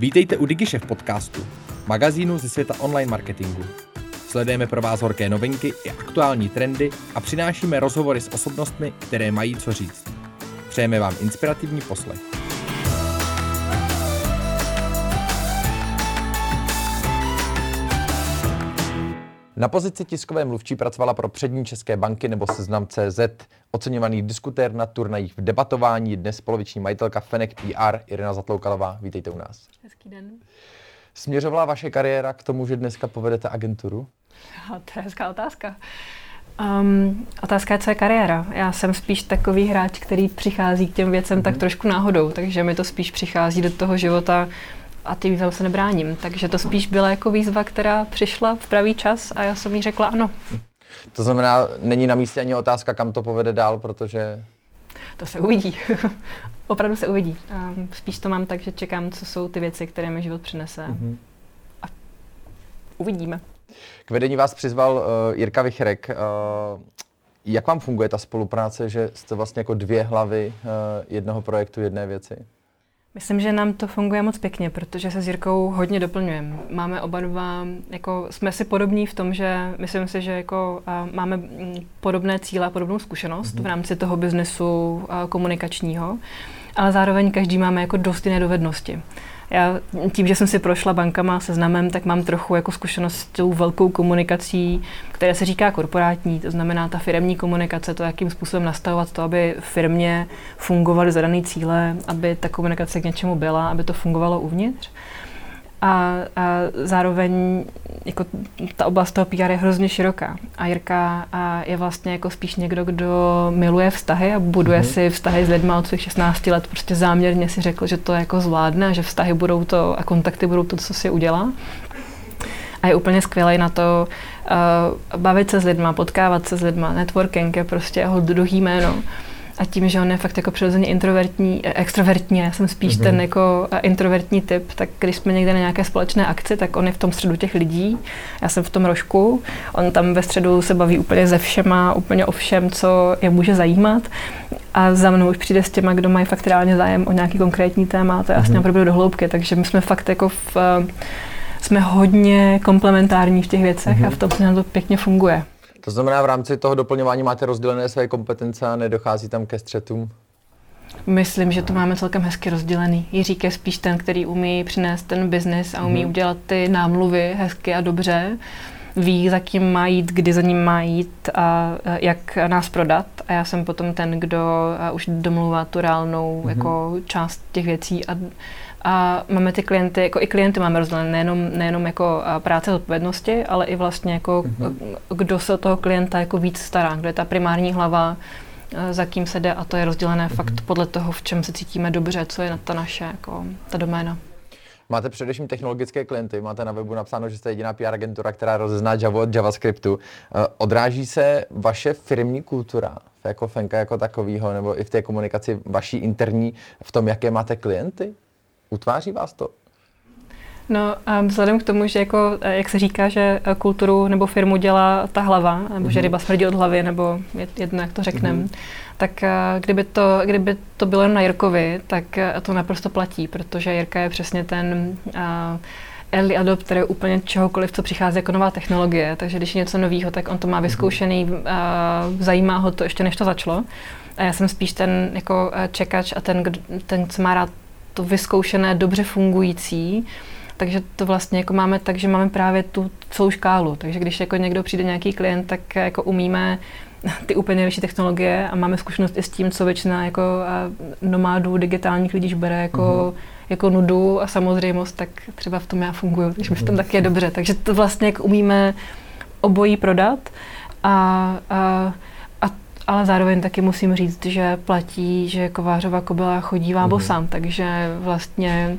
Vítejte u DigiShef podcastu, magazínu ze světa online marketingu. Sledujeme pro vás horké novinky i aktuální trendy a přinášíme rozhovory s osobnostmi, které mají co říct. Přejeme vám inspirativní poslech. Na pozici tiskové mluvčí pracovala pro přední české banky nebo seznam CZ. Oceňovaný diskutér na turnajích v debatování, dnes poloviční majitelka Fenek PR Irina Zatloukalová. Vítejte u nás. Hezký den. Směřovala vaše kariéra k tomu, že dneska povedete agenturu? A to je hezká otázka. Um, otázka je, co je kariéra. Já jsem spíš takový hráč, který přichází k těm věcem mm-hmm. tak trošku náhodou, takže mi to spíš přichází do toho života a ty výzvám se nebráním. Takže to spíš byla jako výzva, která přišla v pravý čas a já jsem jí řekla ano. To znamená, není na místě ani otázka, kam to povede dál, protože... To se uvidí. Opravdu se uvidí. A spíš to mám tak, že čekám, co jsou ty věci, které mi život přinese. Mm-hmm. A uvidíme. K vedení vás přizval uh, Jirka Vichrek. Uh, jak vám funguje ta spolupráce, že jste vlastně jako dvě hlavy uh, jednoho projektu, jedné věci? Myslím, že nám to funguje moc pěkně, protože se s Jirkou hodně doplňujeme. Máme oba dva, jako jsme si podobní v tom, že myslím si, že jako uh, máme mm, podobné cíle a podobnou zkušenost mm-hmm. v rámci toho biznesu uh, komunikačního, ale zároveň každý máme jako dost jiné dovednosti. Já tím, že jsem si prošla bankama seznamem, tak mám trochu jako zkušenost s tou velkou komunikací, která se říká korporátní, to znamená ta firmní komunikace, to, jakým způsobem nastavovat to, aby firmě fungovaly zadané cíle, aby ta komunikace k něčemu byla, aby to fungovalo uvnitř a, a zároveň jako ta oblast toho PR je hrozně široká. A Jirka a je vlastně jako spíš někdo, kdo miluje vztahy a buduje mm-hmm. si vztahy s lidmi od svých 16 let. Prostě záměrně si řekl, že to jako zvládne a že vztahy budou to a kontakty budou to, co si udělá. A je úplně skvělý na to uh, bavit se s lidma, potkávat se s lidma. Networking je prostě jeho druhý jméno. A tím, že on je fakt jako přirozeně introvertní, eh, extrovertní, já jsem spíš mm-hmm. ten jako eh, introvertní typ, tak když jsme někde na nějaké společné akci, tak on je v tom středu těch lidí, já jsem v tom rožku, on tam ve středu se baví úplně ze všema, úplně o všem, co je může zajímat a za mnou už přijde s těma, kdo mají fakt reálně zájem o nějaký konkrétní téma, to je mm-hmm. opravdu do hloubky, takže my jsme fakt jako v, eh, jsme hodně komplementární v těch věcech mm-hmm. a v tom se nám to pěkně funguje. To znamená, v rámci toho doplňování máte rozdělené své kompetence a nedochází tam ke střetům? Myslím, že to máme celkem hezky rozdělený. Jiřík je spíš ten, který umí přinést ten biznis a umí hmm. udělat ty námluvy hezky a dobře. Ví, za kým má jít, kdy za ním má jít a jak nás prodat. A já jsem potom ten, kdo už domluvá tu reálnou hmm. jako část těch věcí a a máme ty klienty, jako i klienty máme rozdělené, nejenom, nejenom jako práce odpovědnosti, ale i vlastně jako mm-hmm. kdo se o toho klienta jako víc stará, kdo je ta primární hlava, za kým se jde a to je rozdělené mm-hmm. fakt podle toho, v čem se cítíme dobře, co je ta naše, jako ta doména. Máte především technologické klienty, máte na webu napsáno, že jste jediná PR agentura, která rozezná Java od JavaScriptu. Odráží se vaše firmní kultura jako Fenka jako takového, nebo i v té komunikaci vaší interní, v tom, jaké máte klienty? Utváří vás to? No vzhledem k tomu, že jako, eh, jak se říká, že eh, kulturu nebo firmu dělá ta hlava, nebo mm-hmm. že mhm. ryba smrdí od hlavy, nebo jedno, jak to řekneme, mm-hmm. tak eh, kdyby to, kdyby to bylo jen na Jirkovi, tak to naprosto platí, protože Jirka je přesně ten uh, early adopter je úplně čehokoliv, co přichází jako nová technologie, takže když je něco nového, tak on to má mhm. vyzkoušený, uh, zajímá ho to ještě než to začalo. A já jsem spíš ten jako čekač a ten, ten co má rád to vyzkoušené, dobře fungující, takže to vlastně jako máme tak, že máme právě tu celou škálu. Takže když jako někdo přijde nějaký klient, tak jako umíme ty úplně nejvyšší technologie a máme zkušenost i s tím, co většina jako nomádů, digitálních lidí bere jako, mm-hmm. jako nudu a samozřejmost, tak třeba v tom já funguji, takže mi v tom taky je dobře. Takže to vlastně jako umíme obojí prodat a, a ale zároveň taky musím říct, že platí, že kovářova kobila chodí vábosám, mm-hmm. takže vlastně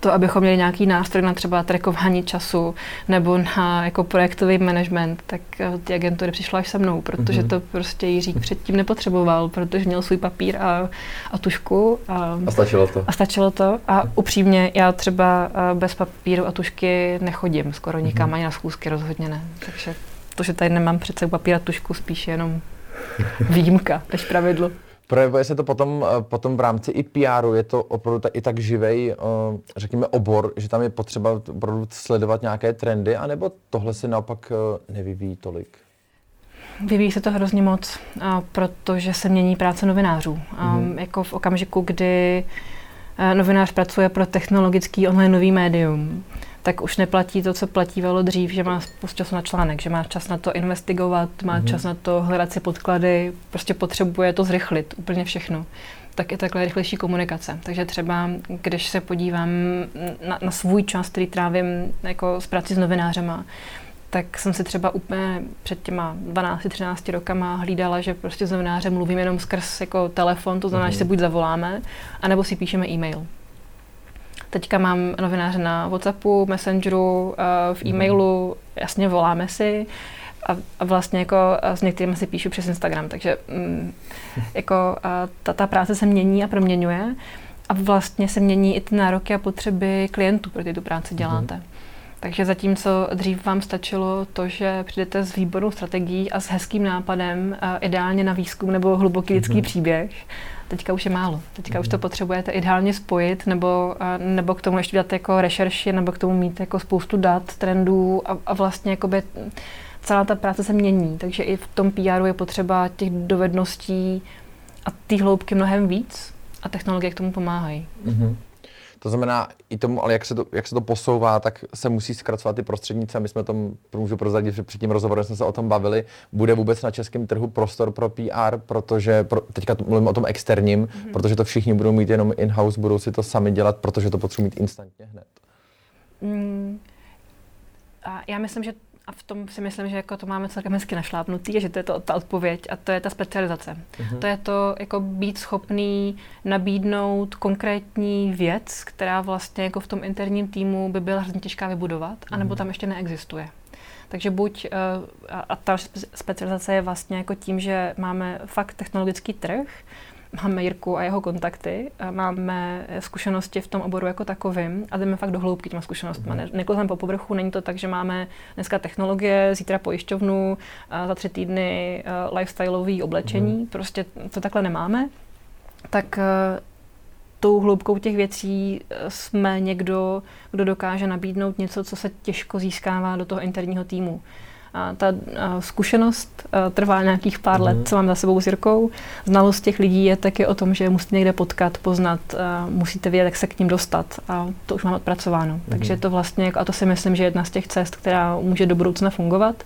to, abychom měli nějaký nástroj na třeba trackování času nebo na jako projektový management, tak eh, ty agentury přišla až se mnou, protože mm-hmm. to prostě Jiřík předtím nepotřeboval, protože měl svůj papír a, a tušku. A, a stačilo to. A stačilo to. A upřímně, já třeba eh, bez papíru a tušky nechodím skoro nikam, mm-hmm. ani na schůzky rozhodně ne. Takže to, že tady nemám před sebou papír a tušku, spíš jenom výjimka než pravidlo. Projevuje se to potom, eh, potom v rámci i PRu, je to opravdu i tak živej, eh, řekněme, obor, že tam je potřeba opravdu sledovat nějaké trendy, anebo tohle se naopak eh, nevyvíjí tolik? Vyvíjí se to hrozně moc, protože se mění práce novinářů. Mm-hmm. Jako v okamžiku, kdy novinář pracuje pro technologický online nový médium, tak už neplatí to, co platívalo dřív, že má spoustu času na článek, že má čas na to investigovat, má mm-hmm. čas na to hledat si podklady, prostě potřebuje to zrychlit, úplně všechno. Tak je takhle rychlejší komunikace. Takže třeba, když se podívám na, na svůj čas, který trávím jako s prací s novinářema, tak jsem si třeba úplně před těma 12-13 rokama hlídala, že prostě s novinářem mluvím jenom skrz jako telefon, to znamená, mm-hmm. že se buď zavoláme, anebo si píšeme e-mail. Teďka mám novináře na Whatsappu, Messengeru, eh, v mhm. e-mailu, jasně voláme si a, a vlastně jako s některými si píšu přes Instagram, takže mm, jako ta, ta práce se mění a proměňuje a vlastně se mění i ty nároky a potřeby klientů, pro ty tu práci mhm. děláte. Mm. Takže zatímco dřív vám stačilo to, že přijdete s výbornou strategií a s hezkým nápadem, ideálně na výzkum nebo hluboký lidský mm-hmm. příběh, teďka už je málo. Teďka mm-hmm. už to mhm. potřebujete ideálně spojit, nebo, nebo k tomu ještě dát jako rešerši, nebo k tomu mít jako spoustu dat, trendů a, a vlastně jakoby celá ta práce se mění. Takže i v tom PRu je potřeba těch dovedností a té hloubky mnohem víc a technologie k tomu pomáhají. Mm-hmm. To znamená, i tomu, ale jak se to, jak se to posouvá, tak se musí zkracovat ty prostřednice. My jsme tom, můžu prozradit, že před tím rozhovorem jsme se o tom bavili, bude vůbec na českém trhu prostor pro PR, protože pro, teďka mluvím o tom externím, mm-hmm. protože to všichni budou mít jenom in-house, budou si to sami dělat, protože to potřebují mít instantně hned. Mm. A já myslím, že a v tom si myslím, že jako to máme celkem hezky našlápnutý, že to je to, ta odpověď a to je ta specializace. Uh-huh. To je to jako být schopný nabídnout konkrétní věc, která vlastně jako v tom interním týmu by byla hrozně těžká vybudovat, uh-huh. anebo tam ještě neexistuje. Takže buď, uh, a ta specializace je vlastně jako tím, že máme fakt technologický trh, máme Jirku a jeho kontakty, a máme zkušenosti v tom oboru jako takovým a jdeme fakt do hloubky těma zkušenostmi. Mm. Nekluzeme po povrchu, není to tak, že máme dneska technologie, zítra pojišťovnu, a za tři týdny uh, lifestyleové oblečení, mm. prostě to takhle nemáme. Tak uh, tou hloubkou těch věcí e, jsme někdo, kdo dokáže nabídnout něco, co se těžko získává do toho interního týmu. A ta zkušenost trvá nějakých pár mm-hmm. let, mhm. co mám za sebou s Jirkou. Znalost těch lidí je taky o tom, že musíte někde potkat, poznat, musíte vědět, jak se k ním dostat. A to už mám odpracováno. Mm-hmm. Takže to vlastně, a to si myslím, že je jedna z těch cest, která může do budoucna fungovat.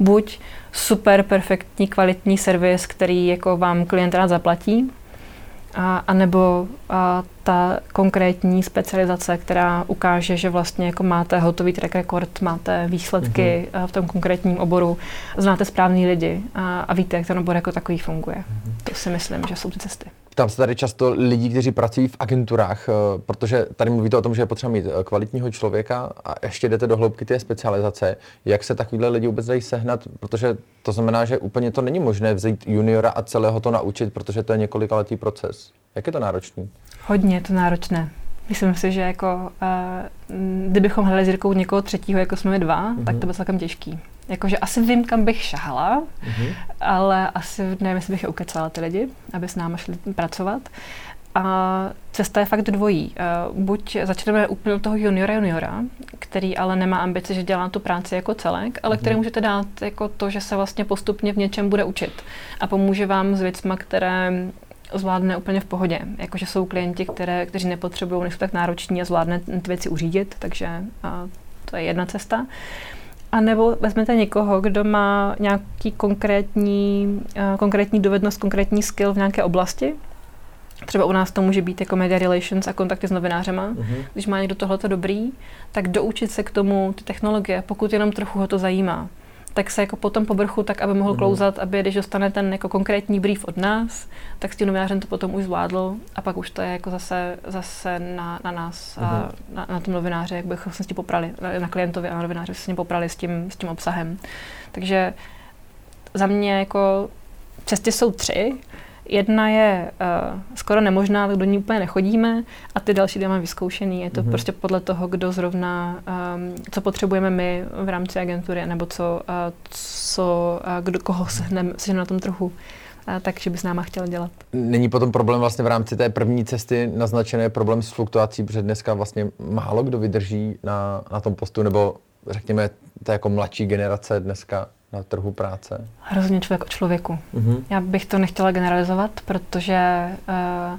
Buď super, perfektní, kvalitní servis, který jako vám klient rád zaplatí, a, a nebo a ta konkrétní specializace, která ukáže, že vlastně jako máte hotový track record, máte výsledky mm-hmm. v tom konkrétním oboru, znáte správný lidi a, a víte, jak ten obor jako takový funguje. Mm-hmm. To si myslím, že jsou ty cesty. Ptám se tady často lidí, kteří pracují v agenturách, eh, protože tady mluvíte o tom, že je potřeba mít eh, kvalitního člověka a ještě jdete do hloubky té specializace. Jak se takovýhle lidi vůbec dají sehnat? Protože to znamená, že úplně to není možné vzít juniora a celého to naučit, protože to je několikaletý proces. Jak je to náročný? Hodně je to náročné. Myslím si, že jako, uh, kdybychom hledali s Jirkou někoho třetího, jako jsme dva, mm-hmm. tak to bylo celkem těžký. Jakože asi vím, kam bych šahala, mm-hmm. ale asi nevím, jestli bych je ukecala ty lidi, aby s námi šli pracovat. A cesta je fakt dvojí. Uh, buď začneme úplně od toho juniora juniora, který ale nemá ambici, že dělá tu práci jako celek, ale mm-hmm. který můžete dát jako to, že se vlastně postupně v něčem bude učit a pomůže vám s věcmi, které zvládne úplně v pohodě. Jakože jsou klienti, které, kteří nepotřebují, nejsou tak nároční a zvládne ty věci uřídit, takže a to je jedna cesta. A nebo vezmete někoho, kdo má nějaký konkrétní, uh, konkrétní dovednost, konkrétní skill v nějaké oblasti. Třeba u nás to může být jako media relations a kontakty s novinářema. Uh-huh. Když má někdo tohleto dobrý, tak doučit se k tomu ty technologie, pokud jenom trochu ho to zajímá tak se jako po tom povrchu, tak aby mohl mm. klouzat, aby když dostane ten jako konkrétní brief od nás, tak s tím novinářem to potom už zvládl a pak už to je jako zase, zase na, na nás, a mhm. na, na tom novináři, jak bychom se s tím poprali, na, na klientovi a na novináři se s tím poprali s tím, s tím obsahem. Takže za mě jako cesty jsou tři. Jedna je uh, skoro nemožná, do ní úplně nechodíme a ty další máme vyzkoušený. Je to mm-hmm. prostě podle toho, kdo zrovna, um, co potřebujeme my v rámci agentury, nebo co, uh, co uh, kdo, koho sehneme, sehneme na tom trhu. takže by s náma chtěl dělat. Není potom problém vlastně v rámci té první cesty naznačené problém s fluktuací, protože dneska vlastně málo kdo vydrží na, na tom postu, nebo řekněme, to jako mladší generace dneska na trhu práce? Hrozně člověk o člověku. Uh-huh. Já bych to nechtěla generalizovat, protože uh,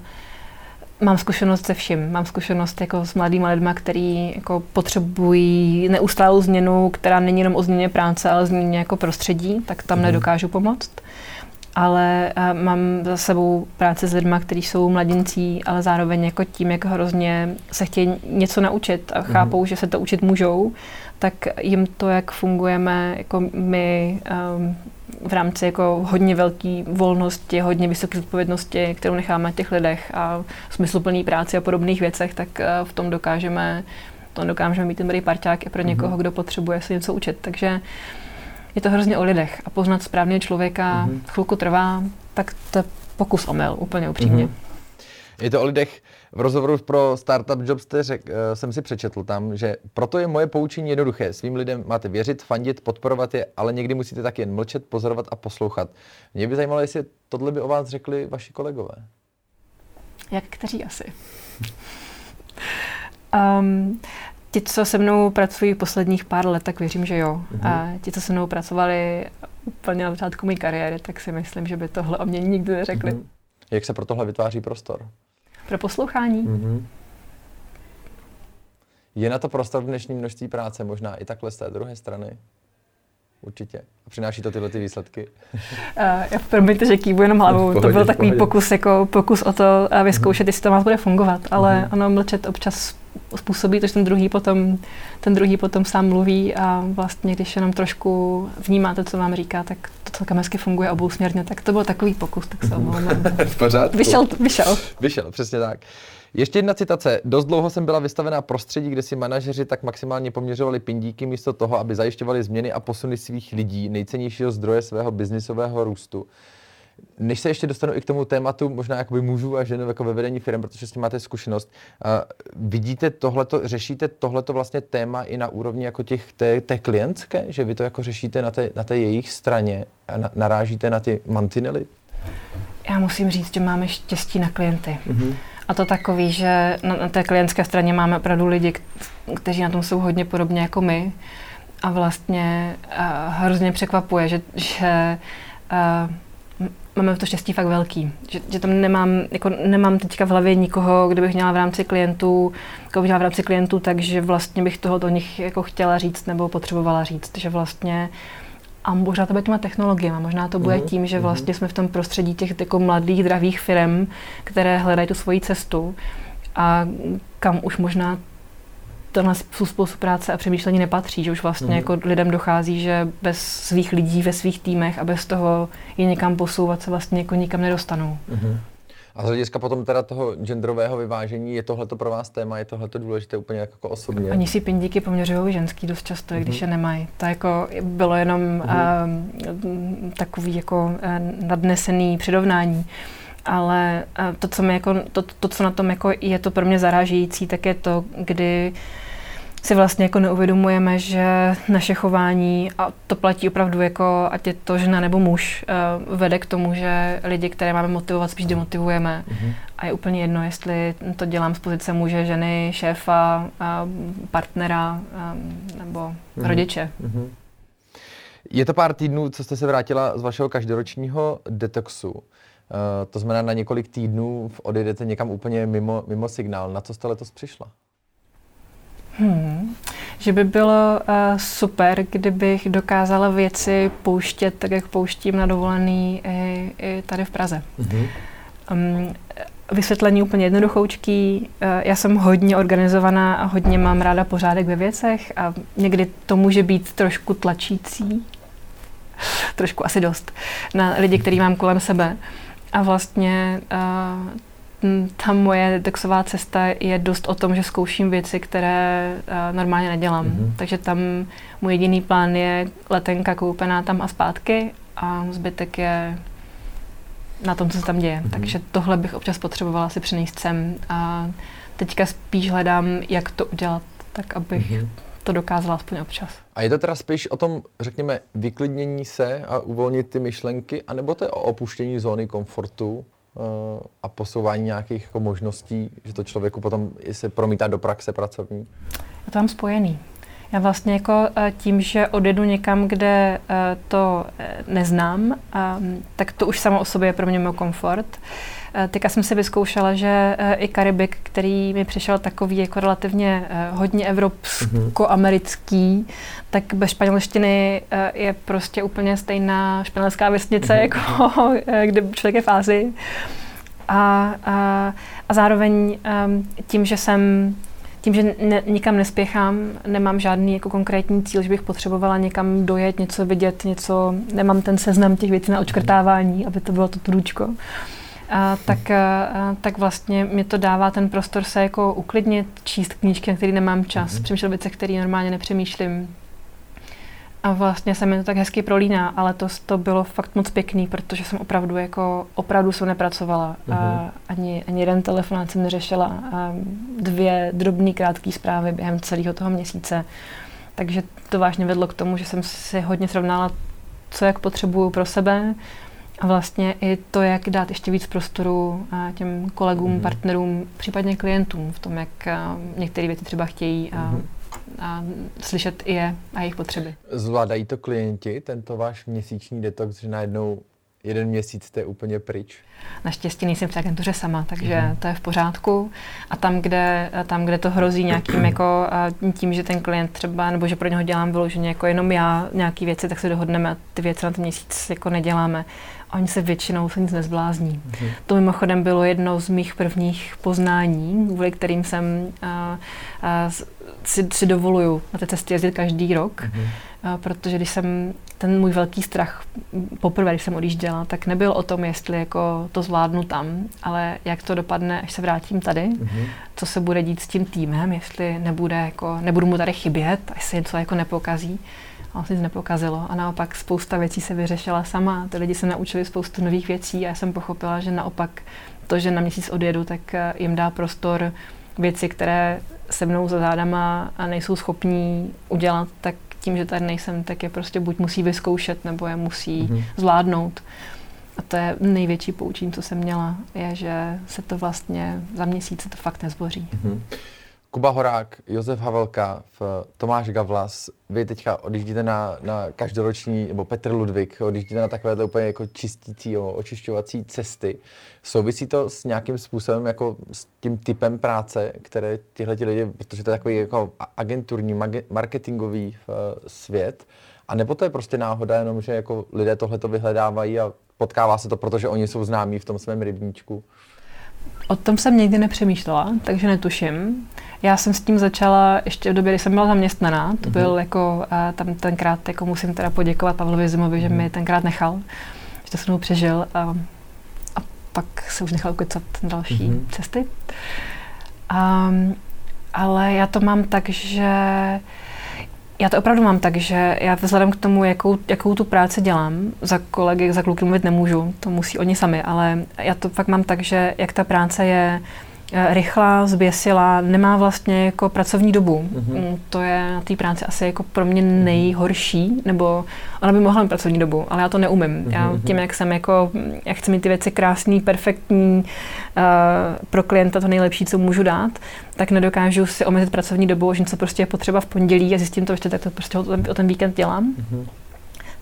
Mám zkušenost se vším. Mám zkušenost jako s mladými lidmi, kteří jako potřebují neustálou změnu, která není jenom o změně práce, ale změně jako prostředí, tak tam mm. nedokážu pomoct. Ale uh, mám za sebou práce s lidmi, kteří jsou mladincí, ale zároveň jako tím, jak hrozně se chtějí něco naučit a chápou, mm. že se to učit můžou, tak jim to, jak fungujeme jako my um, v rámci jako hodně velké volnosti, hodně vysoké odpovědnosti, kterou necháme těch lidech a smysluplný práci a podobných věcech, tak uh, v tom dokážeme to dokážeme mít ten dobrý parťák i pro mhm. někoho, mm-hmm. kdo potřebuje se něco učit. Takže je to hrozně o lidech a poznat správně člověka mm-hmm. chvilku trvá, tak to je pokus omyl, úplně upřímně. Mm-hmm. Je to o lidech. V rozhovoru pro Startup Jobs jste řek, uh, jsem si přečetl tam, že proto je moje poučení jednoduché. Svým lidem máte věřit, fandit, podporovat je, ale někdy musíte tak jen mlčet, pozorovat a poslouchat. Mě by zajímalo, jestli tohle by o vás řekli vaši kolegové. Jak kteří asi? um, ti, co se mnou pracují posledních pár let, tak věřím, že jo. Mm-hmm. A ti, co se mnou pracovali úplně na začátku mé kariéry, tak si myslím, že by tohle o mě nikdy neřekli. Mm-hmm. Jak se pro tohle vytváří prostor? Pro poslouchání. Mm-hmm. Je na to prostor v dnešním množství práce, možná i takhle z té druhé strany? Určitě. A přináší to tyhle ty výsledky? Uh, já promiňte, že kývu jenom hlavou. Pohodě, to byl takový pokus, jako pokus o to uh, vyzkoušet, mm. jestli to vás bude fungovat. Ale mm. ono mlčet občas způsobí to, že ten druhý potom, ten druhý potom sám mluví a vlastně, když jenom trošku vnímáte, co vám říká, tak to celkem hezky funguje obousměrně. Tak to byl takový pokus, tak se omlouvám. v pořádku. Vyšel, vyšel. Vyšel, přesně tak. Ještě jedna citace. Dost dlouho jsem byla vystavená prostředí, kde si manažeři tak maximálně poměřovali pindíky místo toho, aby zajišťovali změny a posuny svých lidí, nejcennějšího zdroje svého biznisového růstu. Než se ještě dostanu i k tomu tématu, možná jakoby mužů a žen jako ve vedení firm, protože s tím máte zkušenost, uh, vidíte tohleto, řešíte tohleto vlastně téma i na úrovni jako těch, té, té klientské, že vy to jako řešíte na té, na té jejich straně a na, narážíte na ty mantinely? Já musím říct, že máme štěstí na klienty. Mm-hmm. A to takový, že na, na té klientské straně máme opravdu lidi, kteří na tom jsou hodně podobně jako my. A vlastně uh, hrozně překvapuje, že, že uh, máme to štěstí fakt velký. Že, že tam nemám, jako nemám teďka v hlavě nikoho, kdo bych měla v rámci klientů, koho bych měla v rámci klientů, takže vlastně bych toho do nich jako chtěla říct nebo potřebovala říct. Že vlastně a možná to bude těma technologiemi, možná to bude uh-huh, tím, že vlastně uh-huh. jsme v tom prostředí těch jako mladých, zdravých firm, které hledají tu svoji cestu a kam už možná tenhle způsob práce a přemýšlení nepatří, že už vlastně mm. jako lidem dochází, že bez svých lidí ve svých týmech a bez toho je někam posouvat se vlastně jako nikam nedostanou. Mm. A z hlediska potom teda toho genderového vyvážení, je tohle pro vás téma, je tohle důležité úplně jako osobně? Oni si pindíky poměřují ženský dost často, mm-hmm. když je nemají. To jako bylo jenom mm-hmm. uh, takový jako uh, nadnesený přirovnání ale to co, mi jako, to, to, co na tom jako je to pro mě zarážející, tak je to, kdy si vlastně jako neuvědomujeme, že naše chování, a to platí opravdu jako, ať je to žena nebo muž, uh, vede k tomu, že lidi, které máme motivovat, spíš demotivujeme. Mm-hmm. A je úplně jedno, jestli to dělám z pozice muže, ženy, šéfa, uh, partnera uh, nebo mm-hmm. rodiče. Mm-hmm. Je to pár týdnů, co jste se vrátila z vašeho každoročního detoxu. Uh, to znamená, na několik týdnů odejdete někam úplně mimo, mimo signál. Na co jste letos přišla? Hmm. Že by bylo uh, super, kdybych dokázala věci pouštět tak, jak pouštím na dovolený i, i tady v Praze. Mm-hmm. Um, vysvětlení úplně jednoduchoučký. Uh, já jsem hodně organizovaná a hodně mám ráda pořádek ve věcech a někdy to může být trošku tlačící, trošku asi dost, na lidi, který mám kolem sebe. A vlastně uh, ta moje detoxová cesta je dost o tom, že zkouším věci, které uh, normálně nedělám. Mm-hmm. Takže tam můj jediný plán je letenka koupená tam a zpátky a zbytek je na tom, co se tam děje. Mm-hmm. Takže tohle bych občas potřebovala si přinést sem a teďka spíš hledám, jak to udělat, tak abych mm-hmm. to dokázala aspoň občas. A je to teda spíš o tom, řekněme, vyklidnění se a uvolnit ty myšlenky, anebo to je o opuštění zóny komfortu a posouvání nějakých jako možností, že to člověku potom se promítá do praxe pracovní? Je to mám spojený. Já vlastně jako eh, tím, že odjedu někam, kde eh, to neznám, tak to už samo o sobě je pro mě můj komfort. Eh, teďka jsem si vyzkoušela, že eh, i Karibik, který mi přišel takový jako relativně eh, hodně evropsko-americký, tak bez španělštiny je prostě úplně stejná španělská vesnice, mm-hmm. jako kde člověk je v Ázii. A, a, a zároveň ehm, tím, že jsem tím, že ne, nikam nespěchám, nemám žádný jako konkrétní cíl, že bych potřebovala někam dojet, něco vidět, něco, nemám ten seznam těch věcí na očkrtávání, aby to bylo to tručko a, tak, a, tak vlastně mi to dává ten prostor se jako uklidnit, číst knížky, na který nemám čas, mm-hmm. přemýšlet věci, které normálně nepřemýšlím. A vlastně se mi to tak hezky prolíná, ale to, to bylo fakt moc pěkný, protože jsem opravdu jako, opravdu jsem nepracovala. Mm-hmm. A mhm. ani, ani jeden telefonát jsem neřešila. A dvě drobné krátké zprávy během celého toho měsíce. Takže to vážně vedlo k tomu, že jsem si hodně srovnala, co jak potřebuju pro sebe, a vlastně i to, jak dát ještě víc prostoru těm kolegům, mm-hmm. partnerům, případně klientům v tom, jak některé věci třeba chtějí a, mm-hmm. a slyšet i je a jejich potřeby. Zvládají to klienti, tento váš měsíční detox, že najednou jeden měsíc jste úplně pryč? Naštěstí nejsem v agentuře sama, takže mm. to je v pořádku. A tam, kde, tam, kde to hrozí nějakým jako tím, že ten klient třeba, nebo že pro něho dělám vyloženě jako jenom já nějaký věci, tak se dohodneme a ty věci na ten měsíc jako neděláme. A oni se většinou se nic nezblázní. Mm. To mimochodem bylo jedno z mých prvních poznání, kvůli kterým jsem a, a, si, si dovoluju na té cestě jezdit každý rok, mm. a, protože když jsem ten můj velký strach poprvé, když jsem odjížděla, tak nebyl o tom, jestli jako to zvládnu tam, ale jak to dopadne, až se vrátím tady, mm-hmm. co se bude dít s tím týmem, jestli nebude jako, nebudu mu tady chybět, až se něco jako nepokazí. A se nic nepokazilo. A naopak spousta věcí se vyřešila sama. Ty lidi se naučili spoustu nových věcí a já jsem pochopila, že naopak to, že na měsíc odjedu, tak eh, jim dá prostor věci, které se mnou za zádama a nejsou schopní udělat, tak tím, že tady nejsem, tak je prostě buď musí vyzkoušet, nebo je musí mm-hmm. zvládnout. A to je největší poučení, co jsem měla, je, že se to vlastně za měsíc se to fakt nezboří. Mm-hmm. Kuba Horák, Josef Havelka, Tomáš Gavlas, vy teďka odjíždíte na, na každoroční, nebo Petr Ludvík, odjíždíte na takové úplně jako čistící, očišťovací cesty. Souvisí to s nějakým způsobem, jako s tím typem práce, které tihle lidi, protože to je takový jako agenturní, marketingový svět, a nebo to je prostě náhoda jenom, že jako lidé tohle to vyhledávají a potkává se to, protože oni jsou známí v tom svém rybníčku? O tom jsem nikdy nepřemýšlela, takže netuším. Já jsem s tím začala ještě v době, kdy jsem byla zaměstnaná. To mm-hmm. byl jako, a tam tenkrát jako musím teda poděkovat Pavlovi Zimovi, mm-hmm. že mi mhm. tenkrát nechal, že to se mnou přežil a, a pak se už nechal ukecat další mm-hmm. cesty. A, ale já to mám tak, že já to opravdu mám tak, že já vzhledem k tomu, jakou, jakou tu práci dělám, za kolegy, za kluky mluvit nemůžu, to musí oni sami, ale já to fakt mám tak, že jak ta práce je rychlá, zběsila, nemá vlastně jako pracovní dobu. Mm-hmm. To je na té práci asi jako pro mě nejhorší, nebo ona by mohla mít pracovní dobu, ale já to neumím. Mm-hmm. Já mhm. tím, jak jsem jako, jak chci mít ty věci krásný, perfektní, uh, pro klienta to nejlepší, co můžu dát, tak nedokážu si omezit pracovní dobu, že něco prostě je potřeba v pondělí a zjistím to ještě, tak to prostě o ten, o ten víkend dělám. Mm-hmm.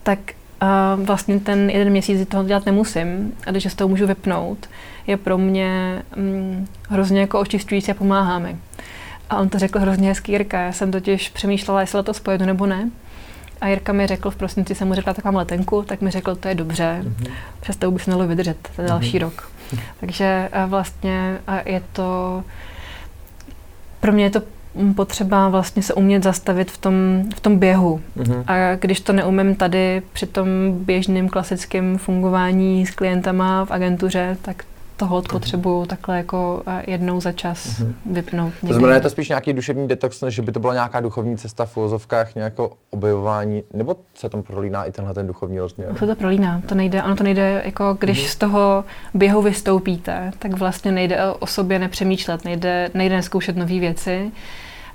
Tak uh, vlastně ten jeden měsíc toho dělat nemusím, a když se toho můžu vypnout, je pro mě mm, hrozně jako očišťující a pomáhá mi. A on to řekl hrozně hezký Jirka. Já jsem totiž přemýšlela, jestli to spojedu nebo ne. A Jirka mi řekl, v prosinci jsem mu řekla, tak mám letenku, tak mi řekl, to je dobře, mm-hmm. přes to by se mělo vydržet ten další mm-hmm. rok. Takže vlastně je to, pro mě je to potřeba vlastně se umět zastavit v tom, v tom běhu. Mm-hmm. A když to neumím tady při tom běžném klasickém fungování s klientama v agentuře, tak toho potřebuju takhle jako jednou za čas mm-hmm. vypnout. To znamená, je to spíš nějaký duševní detox, než by to byla nějaká duchovní cesta v filozofkách, nějaké objevování, nebo se tam prolíná i tenhle ten duchovní rozměr? Se to prolíná, to nejde, ono to nejde, jako když mm-hmm. z toho běhu vystoupíte, tak vlastně nejde o sobě nepřemýšlet, nejde, nejde neskoušet nové věci,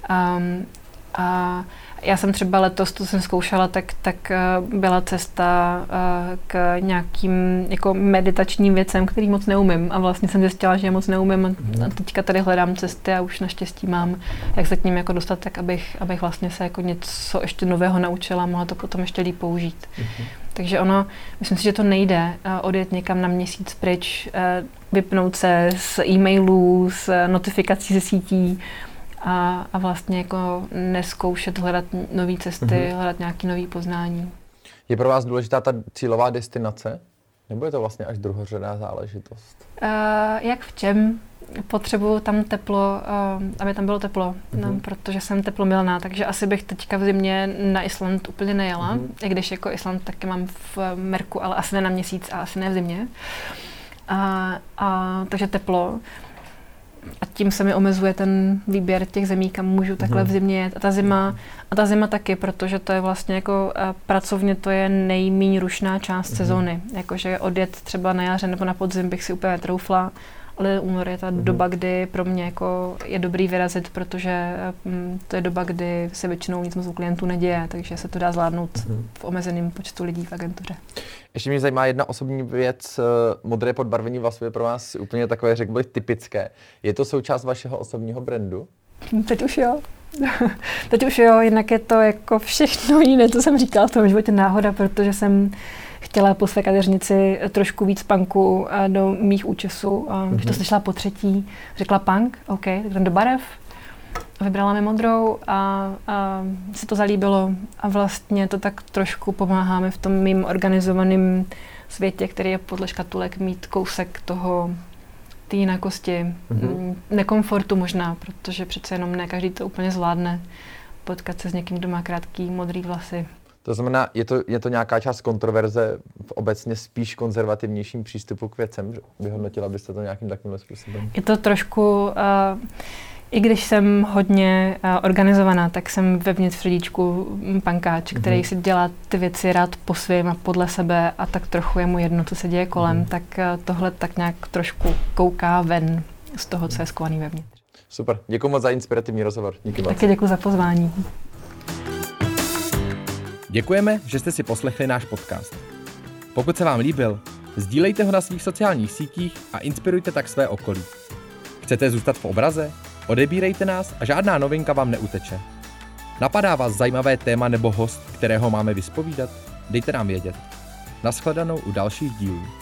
Um, A já jsem třeba letos, to jsem zkoušela, tak, tak eh, byla cesta eh, k nějakým jako meditačním věcem, který moc neumím. A vlastně jsem zjistila, že je moc neumím. A teďka tady hledám cesty a už naštěstí mám, jak se k ním jako dostat, tak abych, abych vlastně se jako něco ještě nového naučila a mohla to potom ještě líp použít. Mm-hmm. Takže ono, myslím si, že to nejde uh, odjet někam na měsíc pryč, vypnout se z e-mailů, z notifikací ze sítí a, a vlastně jako neskoušet hledat nové cesty, mm-hmm. hledat nějaké nové poznání. Je pro vás důležitá ta cílová destinace? Nebo je to vlastně až druhořadá záležitost? Uh, jak v čem? Potřebuju tam teplo, uh, aby tam bylo teplo, mm-hmm. no, protože jsem teplomilná, takže asi bych teďka v zimě na Island úplně nejela, mm-hmm. i když jako Island taky mám v Merku, ale asi ne na měsíc a asi ne v zimě. A, a, takže teplo a tím se mi omezuje ten výběr těch zemí, kam můžu takhle v mhm. zimě jet. A ta zima, a ta zima taky, protože to je vlastně jako pracovně to je nejméně rušná část mm sezóny. Jakože odjet třeba na jaře nebo na podzim bych si úplně troufla, ale únor je ta mm doba, kdy pro mě jako je dobrý vyrazit, protože mm, to je doba, kdy se většinou nic moc u klientů neděje, takže se to dá zvládnout mm v omezeném počtu lidí v agentuře. Ještě mě zajímá jedna osobní věc. Eh, modré podbarvení vlasů je pro vás úplně takové, řekl bych, typické. Je to součást vašeho osobního brandu? Teď už jo. Teď už jo, jinak je to jako všechno jiné, co jsem říkala v tom životě náhoda, protože jsem chtěla po své kadeřnici trošku víc punku eh, do mých účesů. A když to mhm. slyšela po třetí, řekla punk, OK, tak jdem do barev. Vybrala mi modrou a, a se to zalíbilo a vlastně to tak trošku pomáhá mi v tom mým organizovaném světě, který je podle škatulek mít kousek toho té jinakosti, mm-hmm. nekomfortu možná, protože přece jenom ne každý to úplně zvládne potkat se s někým, kdo má krátký modrý vlasy. To znamená, je to, je to nějaká část kontroverze v obecně spíš konzervativnějším přístupu k věcem? Vyhodnotila byste to nějakým takovým způsobem? Je to trošku... Uh, i když jsem hodně uh, organizovaná, tak jsem vevnitř v srdíčku pankáč, který mm-hmm. si dělá ty věci rád po svém a podle sebe a tak trochu je mu jedno, co se děje kolem, mm-hmm. tak uh, tohle tak nějak trošku kouká ven z toho, co je skovaný vevnitř. Super, děkuji moc za inspirativní rozhovor. Díky moc. Taky děkuji za pozvání. Děkujeme, že jste si poslechli náš podcast. Pokud se vám líbil, sdílejte ho na svých sociálních sítích a inspirujte tak své okolí. Chcete zůstat v obraze? Odebírejte nás a žádná novinka vám neuteče. Napadá vás zajímavé téma nebo host, kterého máme vyspovídat? Dejte nám vědět. Naschledanou u dalších dílů.